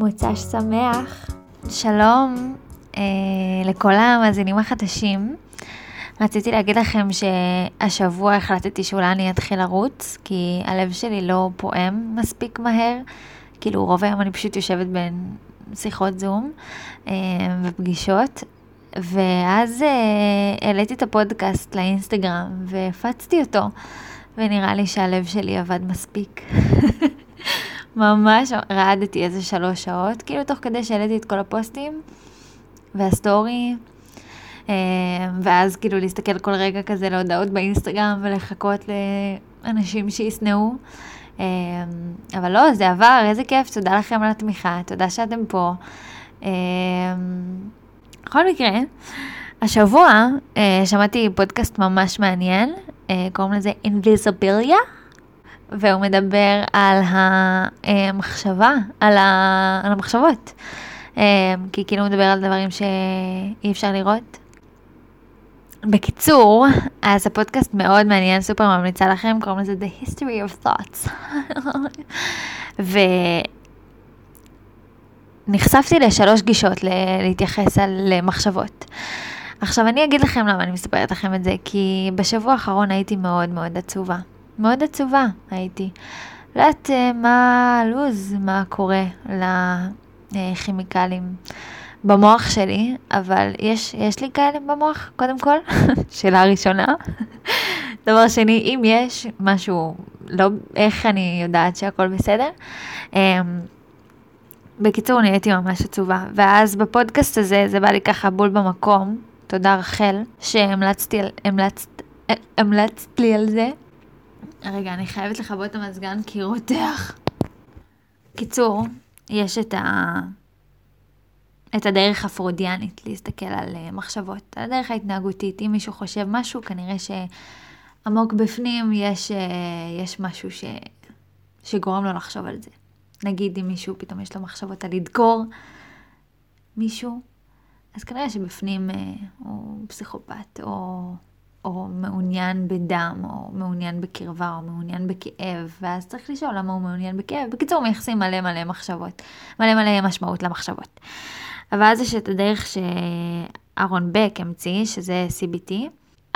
מוצ"ש שמח. שלום אה, לכל המאזינים החדשים. רציתי להגיד לכם שהשבוע החלטתי שאולי אני אתחיל לרוץ, כי הלב שלי לא פועם מספיק מהר. כאילו רוב היום אני פשוט יושבת בין שיחות זום אה, ופגישות, ואז אה, העליתי את הפודקאסט לאינסטגרם והפצתי אותו, ונראה לי שהלב שלי עבד מספיק. ממש רעדתי איזה שלוש שעות, כאילו תוך כדי שהעליתי את כל הפוסטים והסטורי, אה, ואז כאילו להסתכל כל רגע כזה להודעות באינסטגרם ולחכות לאנשים שישנאו. אה, אבל לא, זה עבר, איזה כיף, תודה לכם על התמיכה, תודה שאתם פה. אה, בכל מקרה, השבוע שמעתי פודקאסט ממש מעניין, קוראים לזה Invisibilia. והוא מדבר על המחשבה, על, ה... על המחשבות. אמ, כי כאילו הוא מדבר על דברים שאי אפשר לראות. בקיצור, אז הפודקאסט מאוד מעניין, סופר ממליצה לכם, קוראים לזה The History of Thoughts. ונחשפתי לשלוש גישות להתייחס על מחשבות. עכשיו אני אגיד לכם למה אני מספרת לכם את זה, כי בשבוע האחרון הייתי מאוד מאוד עצובה. מאוד עצובה הייתי. לא יודעת uh, מה הלו"ז, מה קורה לכימיקלים במוח שלי, אבל יש, יש לי כאלה במוח, קודם כל, שאלה ראשונה. דבר שני, אם יש משהו, לא, איך אני יודעת שהכל בסדר? Um, בקיצור, נהייתי ממש עצובה. ואז בפודקאסט הזה, זה בא לי ככה בול במקום, תודה רחל, שהמלצת לי על זה. רגע, אני חייבת לכבות את המזגן כי רותח. קיצור, יש את, ה... את הדרך הפרודיאנית להסתכל על uh, מחשבות, על הדרך ההתנהגותית. אם מישהו חושב משהו, כנראה שעמוק בפנים יש, uh, יש משהו ש... שגורם לו לחשוב על זה. נגיד אם מישהו פתאום יש לו מחשבות על לדקור מישהו, אז כנראה שבפנים uh, הוא פסיכופת, או או מעוניין בדם, או מעוניין בקרבה, או מעוניין בכאב, ואז צריך לשאול למה הוא מעוניין בכאב. בקיצור, מייחסים מלא מלא מחשבות, מלא מלא משמעות למחשבות. אבל אז יש את הדרך שאהרון בק המציא, שזה CBT.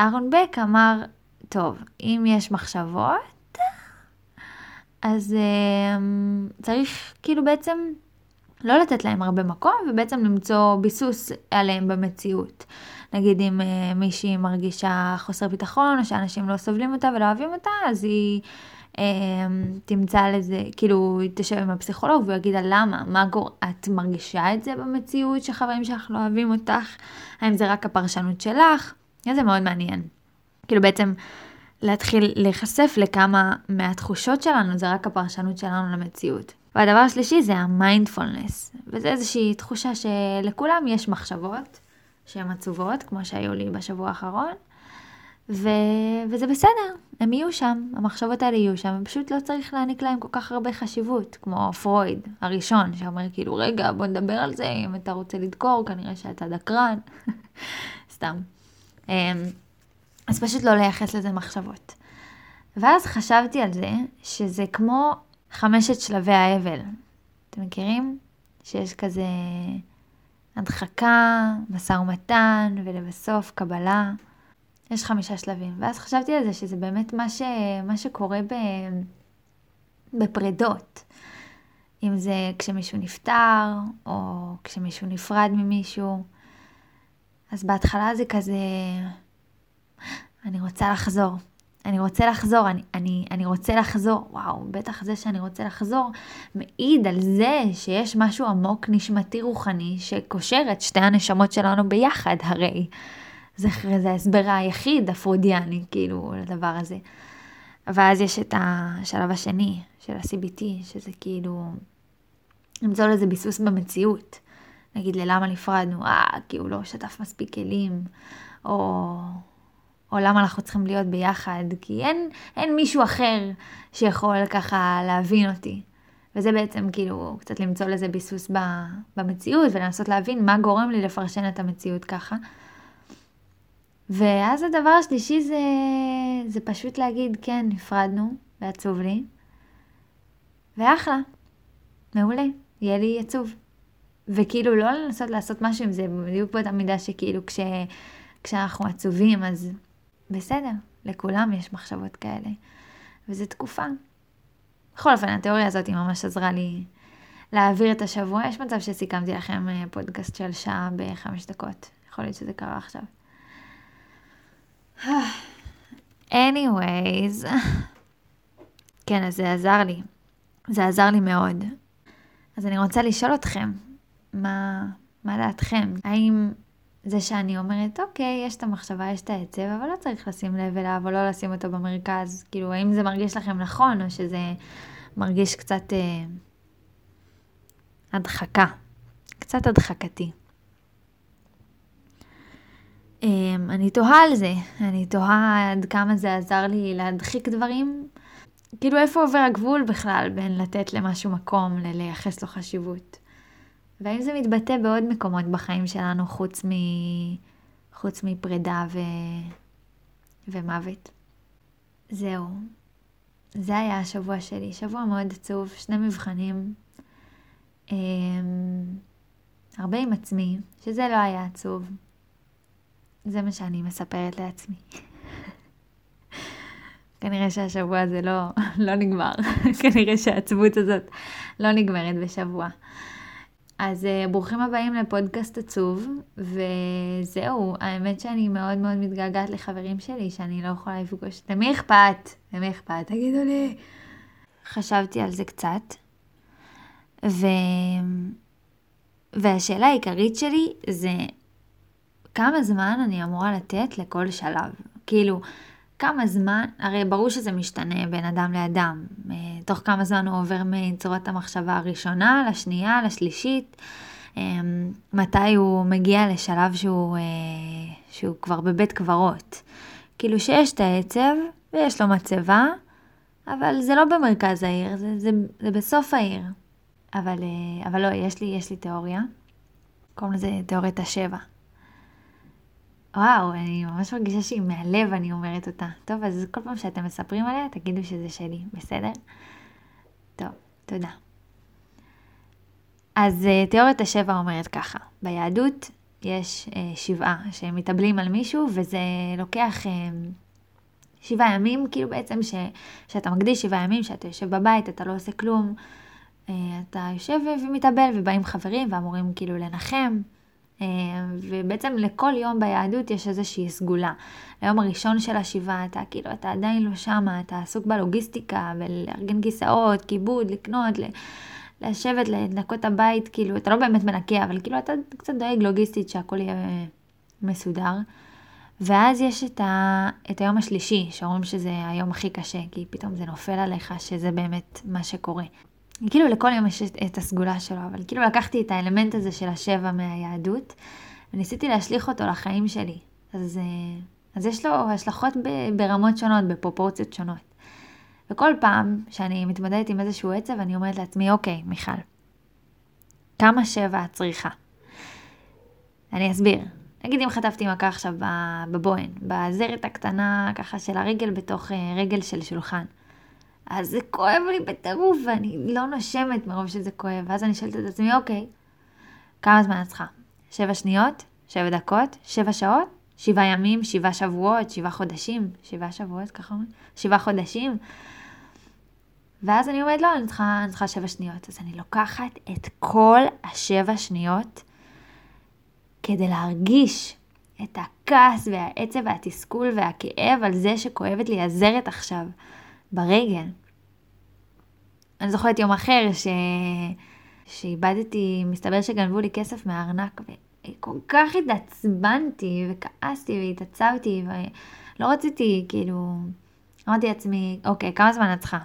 אהרון בק אמר, טוב, אם יש מחשבות, אז uh, צריך כאילו בעצם לא לתת להם הרבה מקום, ובעצם למצוא ביסוס עליהם במציאות. נגיד אם uh, מישהי מרגישה חוסר ביטחון, או שאנשים לא סובלים אותה ולא אוהבים אותה, אז היא uh, תמצא לזה, כאילו, היא תשב עם הפסיכולוג והוא יגיד לה למה, מה גור... את מרגישה את זה במציאות שחברים שלך לא אוהבים אותך? האם זה רק הפרשנות שלך? זה מאוד מעניין. כאילו בעצם להתחיל להיחשף לכמה מהתחושות שלנו, זה רק הפרשנות שלנו למציאות. והדבר השלישי זה המיינדפולנס, וזה איזושהי תחושה שלכולם יש מחשבות שהן עצובות, כמו שהיו לי בשבוע האחרון, ו... וזה בסדר, הם יהיו שם, המחשבות האלה יהיו שם, פשוט לא צריך להעניק להם כל כך הרבה חשיבות, כמו פרויד הראשון, שאומר כאילו, רגע, בוא נדבר על זה, אם אתה רוצה לדקור, כנראה שאתה דקרן, סתם. אמ, אז פשוט לא לייחס לזה מחשבות. ואז חשבתי על זה, שזה כמו חמשת שלבי האבל. אתם מכירים? שיש כזה הדחקה, משא ומתן, ולבסוף קבלה. יש חמישה שלבים. ואז חשבתי על זה שזה באמת מה, ש... מה שקורה ב... בפרדות. אם זה כשמישהו נפטר, או כשמישהו נפרד ממישהו. אז בהתחלה זה כזה, אני רוצה לחזור. אני רוצה לחזור, אני, אני, אני רוצה לחזור, וואו, בטח זה שאני רוצה לחזור, מעיד על זה שיש משהו עמוק נשמתי רוחני שקושר את שתי הנשמות שלנו ביחד, הרי. זה, זה ההסבר היחיד הפרודיאני, כאילו, לדבר הזה. ואז יש את השלב השני של ה-CBT, שזה כאילו, למצוא לזה ביסוס במציאות. נגיד ללמה נפרדנו, אה, כי הוא לא שטף מספיק כלים, או... או למה אנחנו צריכים להיות ביחד, כי אין, אין מישהו אחר שיכול ככה להבין אותי. וזה בעצם כאילו קצת למצוא לזה ביסוס במציאות ולנסות להבין מה גורם לי לפרשן את המציאות ככה. ואז הדבר השלישי זה, זה פשוט להגיד כן, נפרדנו, ועצוב לי, ואחלה, מעולה. יהיה לי עצוב. וכאילו לא לנסות לעשות משהו עם זה, בדיוק באותה מידה שכאילו כש, כשאנחנו עצובים אז בסדר, לכולם יש מחשבות כאלה. וזו תקופה. בכל אופן, התיאוריה הזאת היא ממש עזרה לי להעביר את השבוע. יש מצב שסיכמתי לכם אה, פודקאסט של שעה בחמש דקות. יכול להיות שזה קרה עכשיו. anyways, כן, אז זה עזר לי. זה עזר לי מאוד. אז אני רוצה לשאול אתכם, מה, מה דעתכם? האם זה שאני אומרת, אוקיי, יש את המחשבה, יש את העצב, אבל לא צריך לשים לב אליו או לא לשים אותו במרכז. כאילו, האם זה מרגיש לכם נכון, או שזה מרגיש קצת אה, הדחקה, קצת הדחקתי. אה, אני תוהה על זה, אני תוהה עד כמה זה עזר לי להדחיק דברים. כאילו, איפה עובר הגבול בכלל בין לתת למשהו מקום ללייחס לו חשיבות? והאם זה מתבטא בעוד מקומות בחיים שלנו חוץ, מ... חוץ מפרידה ו... ומוות? זהו. זה היה השבוע שלי, שבוע מאוד עצוב, שני מבחנים. אמ... הרבה עם עצמי, שזה לא היה עצוב. זה מה שאני מספרת לעצמי. כנראה שהשבוע הזה לא, לא נגמר, כנראה שהעצבות הזאת לא נגמרת בשבוע. אז uh, ברוכים הבאים לפודקאסט עצוב, וזהו, האמת שאני מאוד מאוד מתגעגעת לחברים שלי, שאני לא יכולה לפגוש. למי אכפת? למי אכפת? תגידו לי. חשבתי על זה קצת, ו... והשאלה העיקרית שלי זה כמה זמן אני אמורה לתת לכל שלב. כאילו, כמה זמן, הרי ברור שזה משתנה בין אדם לאדם, אה, תוך כמה זמן הוא עובר מצורת המחשבה הראשונה לשנייה, לשלישית, אה, מתי הוא מגיע לשלב שהוא, אה, שהוא כבר בבית קברות. כאילו שיש את העצב ויש לו מצבה, אבל זה לא במרכז העיר, זה, זה, זה בסוף העיר. אבל, אבל לא, יש לי, יש לי תיאוריה, קוראים לזה תיאוריית השבע. וואו, אני ממש מרגישה שהיא מהלב, אני אומרת אותה. טוב, אז כל פעם שאתם מספרים עליה, תגידו שזה שלי, בסדר? טוב, תודה. אז uh, תיאוריית השבע אומרת ככה, ביהדות יש uh, שבעה שמתאבלים על מישהו, וזה לוקח uh, שבעה ימים, כאילו בעצם ש, שאתה מקדיש שבעה ימים, שאתה יושב בבית, אתה לא עושה כלום, אתה יושב ומתאבל, ובאים חברים ואמורים כאילו לנחם. אה, ובעצם לכל יום ביהדות יש איזושהי סגולה. היום הראשון של השבעה, אתה כאילו, אתה עדיין לא שמה, אתה עסוק בלוגיסטיקה, ולארגן כיסאות, כיבוד, לקנות, לשבת, לנקות את הבית, כאילו, אתה לא באמת מנקה, אבל כאילו, אתה קצת דואג לוגיסטית שהכל יהיה מסודר. ואז יש את, ה, את היום השלישי, שאומרים שזה היום הכי קשה, כי פתאום זה נופל עליך, שזה באמת מה שקורה. כאילו לכל יום יש את הסגולה שלו, אבל כאילו לקחתי את האלמנט הזה של השבע מהיהדות, וניסיתי להשליך אותו לחיים שלי. אז, אה, אז יש לו השלכות ברמות שונות, בפרופורציות שונות. וכל פעם שאני מתמודדת עם איזשהו עצב, אני אומרת לעצמי, אוקיי, מיכל, כמה שבע את צריכה? אני אסביר. נגיד אם חטפתי מכה עכשיו בבוהן, בזרת הקטנה ככה של הרגל בתוך אה, רגל של שולחן. אז זה כואב לי בטירוף, ואני לא נושמת מרוב שזה כואב. ואז אני שואלת את עצמי, אוקיי, כמה זמן את צריכה? שבע שניות? שבע דקות? שבע שעות? שבעה ימים? שבעה שבועות? שבעה חודשים? שבעה שבועות, ככה אומרים? שבעה חודשים? ואז אני אומרת, לא, אני צריכה, אני צריכה שבע שניות. אז אני לוקחת את כל השבע שניות כדי להרגיש את הכעס והעצב והתסכול והכאב על זה שכואבת לי הזרת עכשיו. ברגל. אני זוכרת יום אחר ש... שאיבדתי, מסתבר שגנבו לי כסף מהארנק, וכל כך התעצבנתי וכעסתי והתעצבתי, ולא רציתי, כאילו, אמרתי לעצמי, אוקיי, כמה זמן את צריכה?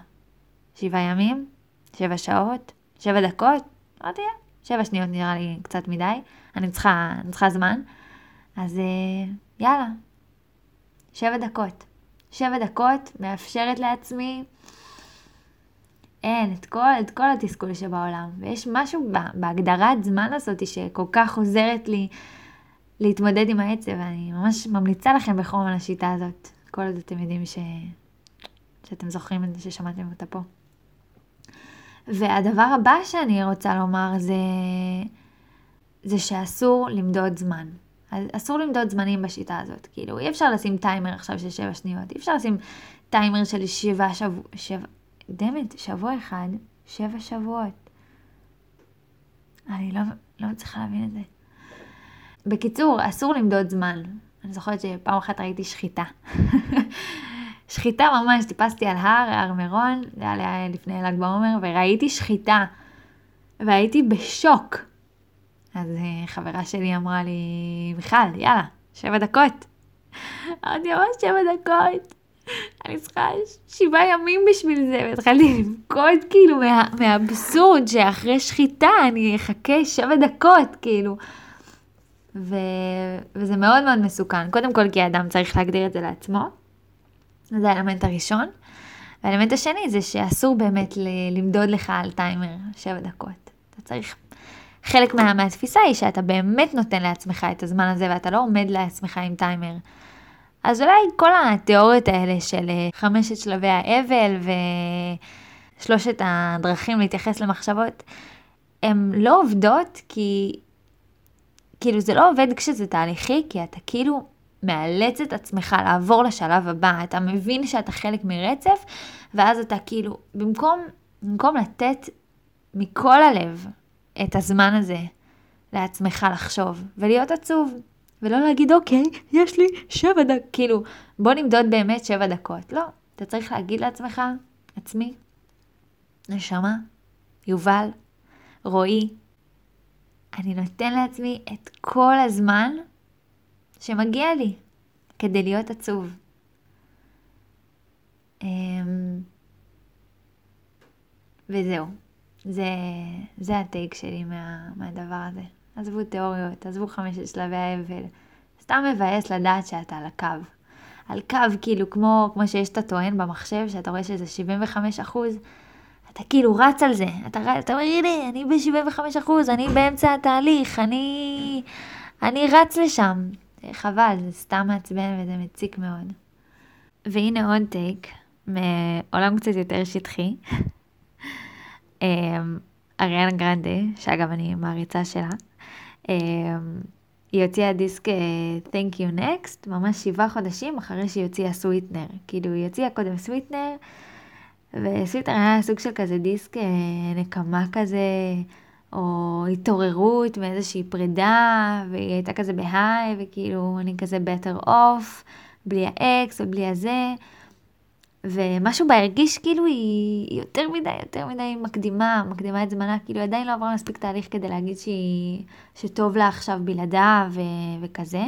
שבעה ימים? שבע שעות? שבע דקות? אמרתי, שבע שניות נראה לי קצת מדי, אני צריכה, אני צריכה זמן, אז אה, יאללה, שבע דקות. שבע דקות, מאפשרת לעצמי, אין, את כל, את כל התסכול שבעולם. ויש משהו בהגדרת זמן הזאת שכל כך עוזרת לי להתמודד עם העצב, ואני ממש ממליצה לכם בחום על השיטה הזאת. כל עוד אתם יודעים ש... שאתם זוכרים את זה, ששמעתם אותה פה. והדבר הבא שאני רוצה לומר זה, זה שאסור למדוד זמן. אסור למדוד זמנים בשיטה הזאת. כאילו, אי אפשר לשים טיימר עכשיו של שבע שניות, אי אפשר לשים טיימר של שבעה שבוע, שבע, דמת, שבוע אחד, שבע שבועות. אני לא, לא מצליחה להבין את זה. בקיצור, אסור למדוד זמן. אני זוכרת שפעם אחת ראיתי שחיטה. שחיטה ממש, טיפסתי על הר, הר מירון, זה היה לפני ל"ג בעומר, וראיתי שחיטה. והייתי בשוק. אז אה, חברה שלי אמרה לי, מיכל, יאללה, שבע דקות. אמרתי ממש שבע דקות. אני צריכה שבעה ימים בשביל זה, והתחלתי לבכות כאילו מה, מהאבסורד שאחרי שחיטה אני אחכה שבע דקות, כאילו. ו... וזה מאוד מאוד מסוכן. קודם כל כי האדם צריך להגדיר את זה לעצמו. זה האלמנט הראשון. והאלמנט השני זה שאסור באמת ל- למדוד לך על טיימר שבע דקות. אתה צריך... חלק מה, מהתפיסה היא שאתה באמת נותן לעצמך את הזמן הזה ואתה לא עומד לעצמך עם טיימר. אז אולי כל התיאוריות האלה של אה, חמשת שלבי האבל ושלושת הדרכים להתייחס למחשבות, הן לא עובדות כי, כאילו זה לא עובד כשזה תהליכי, כי אתה כאילו מאלץ את עצמך לעבור לשלב הבא, אתה מבין שאתה חלק מרצף, ואז אתה כאילו, במקום, במקום לתת מכל הלב את הזמן הזה לעצמך לחשוב ולהיות עצוב, ולא להגיד, אוקיי, יש לי שבע דקות, כאילו, בוא נמדוד באמת שבע דקות. לא, אתה צריך להגיד לעצמך, עצמי, נשמה, יובל, רועי, אני נותן לעצמי את כל הזמן שמגיע לי כדי להיות עצוב. אמ, וזהו, זה, זה הטייק שלי מה, מהדבר הזה. עזבו תיאוריות, עזבו חמשת שלבי האבל. סתם מבאס לדעת שאתה על הקו. על קו, כאילו, כמו, כמו שיש את הטוען במחשב, שאתה רואה שזה 75 אחוז, אתה כאילו רץ על זה. אתה, אתה אומר, הנה, אני ב-75 אחוז, אני באמצע התהליך, אני, אני רץ לשם. חבל, זה סתם מעצבן וזה מציק מאוד. והנה עוד טייק מעולם קצת יותר שטחי. אמ, אריאנה גרנדה, שאגב אני מעריצה שלה, אמ, היא הוציאה דיסק אה, Thank you next, ממש שבעה חודשים אחרי שהיא הוציאה Sweetener. כאילו היא הוציאה קודם Sweetener, ו Sweetener היה סוג של כזה דיסק אה, נקמה כזה, או התעוררות מאיזושהי פרידה, והיא הייתה כזה בהיי, וכאילו אני כזה better off, בלי האקס ובלי הזה. ומשהו בה הרגיש כאילו היא יותר מדי, יותר מדי מקדימה, מקדימה את זמנה, כאילו עדיין לא עברה מספיק תהליך כדי להגיד שהיא, שטוב לה עכשיו בלעדה ו, וכזה.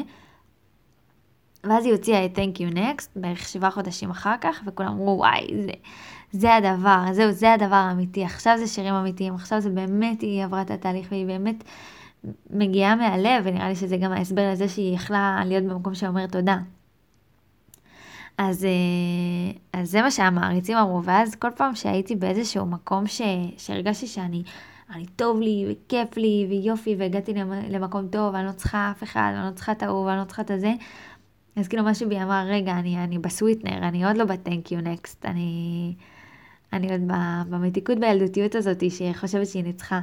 ואז היא הוציאה את Thank you Next בערך שבעה חודשים אחר כך, וכולם אמרו וואי, זה, זה הדבר, זהו, זה הדבר האמיתי, עכשיו זה שירים אמיתיים, עכשיו זה באמת היא עברה את התהליך והיא באמת מגיעה מהלב, ונראה לי שזה גם ההסבר לזה שהיא יכלה להיות במקום שאומר תודה. אז, אה, אז זה מה שהמעריצים אמרו, ואז כל פעם שהייתי באיזשהו מקום ש, שהרגשתי שאני, אני טוב לי, וכיף לי, ויופי, והגעתי למקום טוב, אני לא צריכה אף אחד, אני לא צריכה את ההוא, ואני לא צריכה את הזה, אז כאילו משהו בי אמר, רגע, אני, אני בסוויטנר, אני עוד לא ב-thank you next, אני, אני עוד במתיקות בילדותיות הזאת, שחושבת שהיא ניצחה.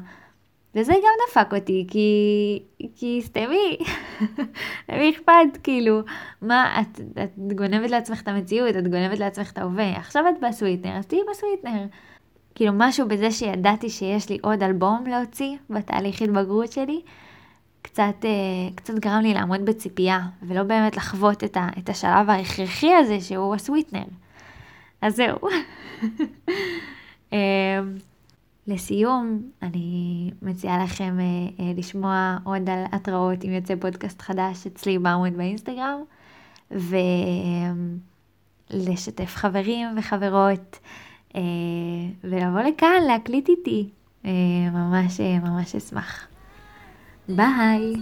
וזה גם דפק אותי, כי, כי סתמי, למי אכפת, כאילו, מה, את, את גונבת לעצמך את המציאות, את גונבת לעצמך את ההווה, עכשיו את בסוויטנר, אז תהיי בסוויטנר. כאילו, משהו בזה שידעתי שיש לי עוד אלבום להוציא בתהליך התבגרות שלי, קצת, אה, קצת גרם לי לעמוד בציפייה, ולא באמת לחוות את, ה, את השלב ההכרחי הזה שהוא הסוויטנר. אז זהו. לסיום, אני מציעה לכם אה, אה, לשמוע עוד על התראות אם יוצא פודקאסט חדש אצלי בעמוד באינסטגרם, ולשתף חברים וחברות, אה, ולבוא לכאן להקליט איתי. אה, ממש אה, ממש אשמח. ביי.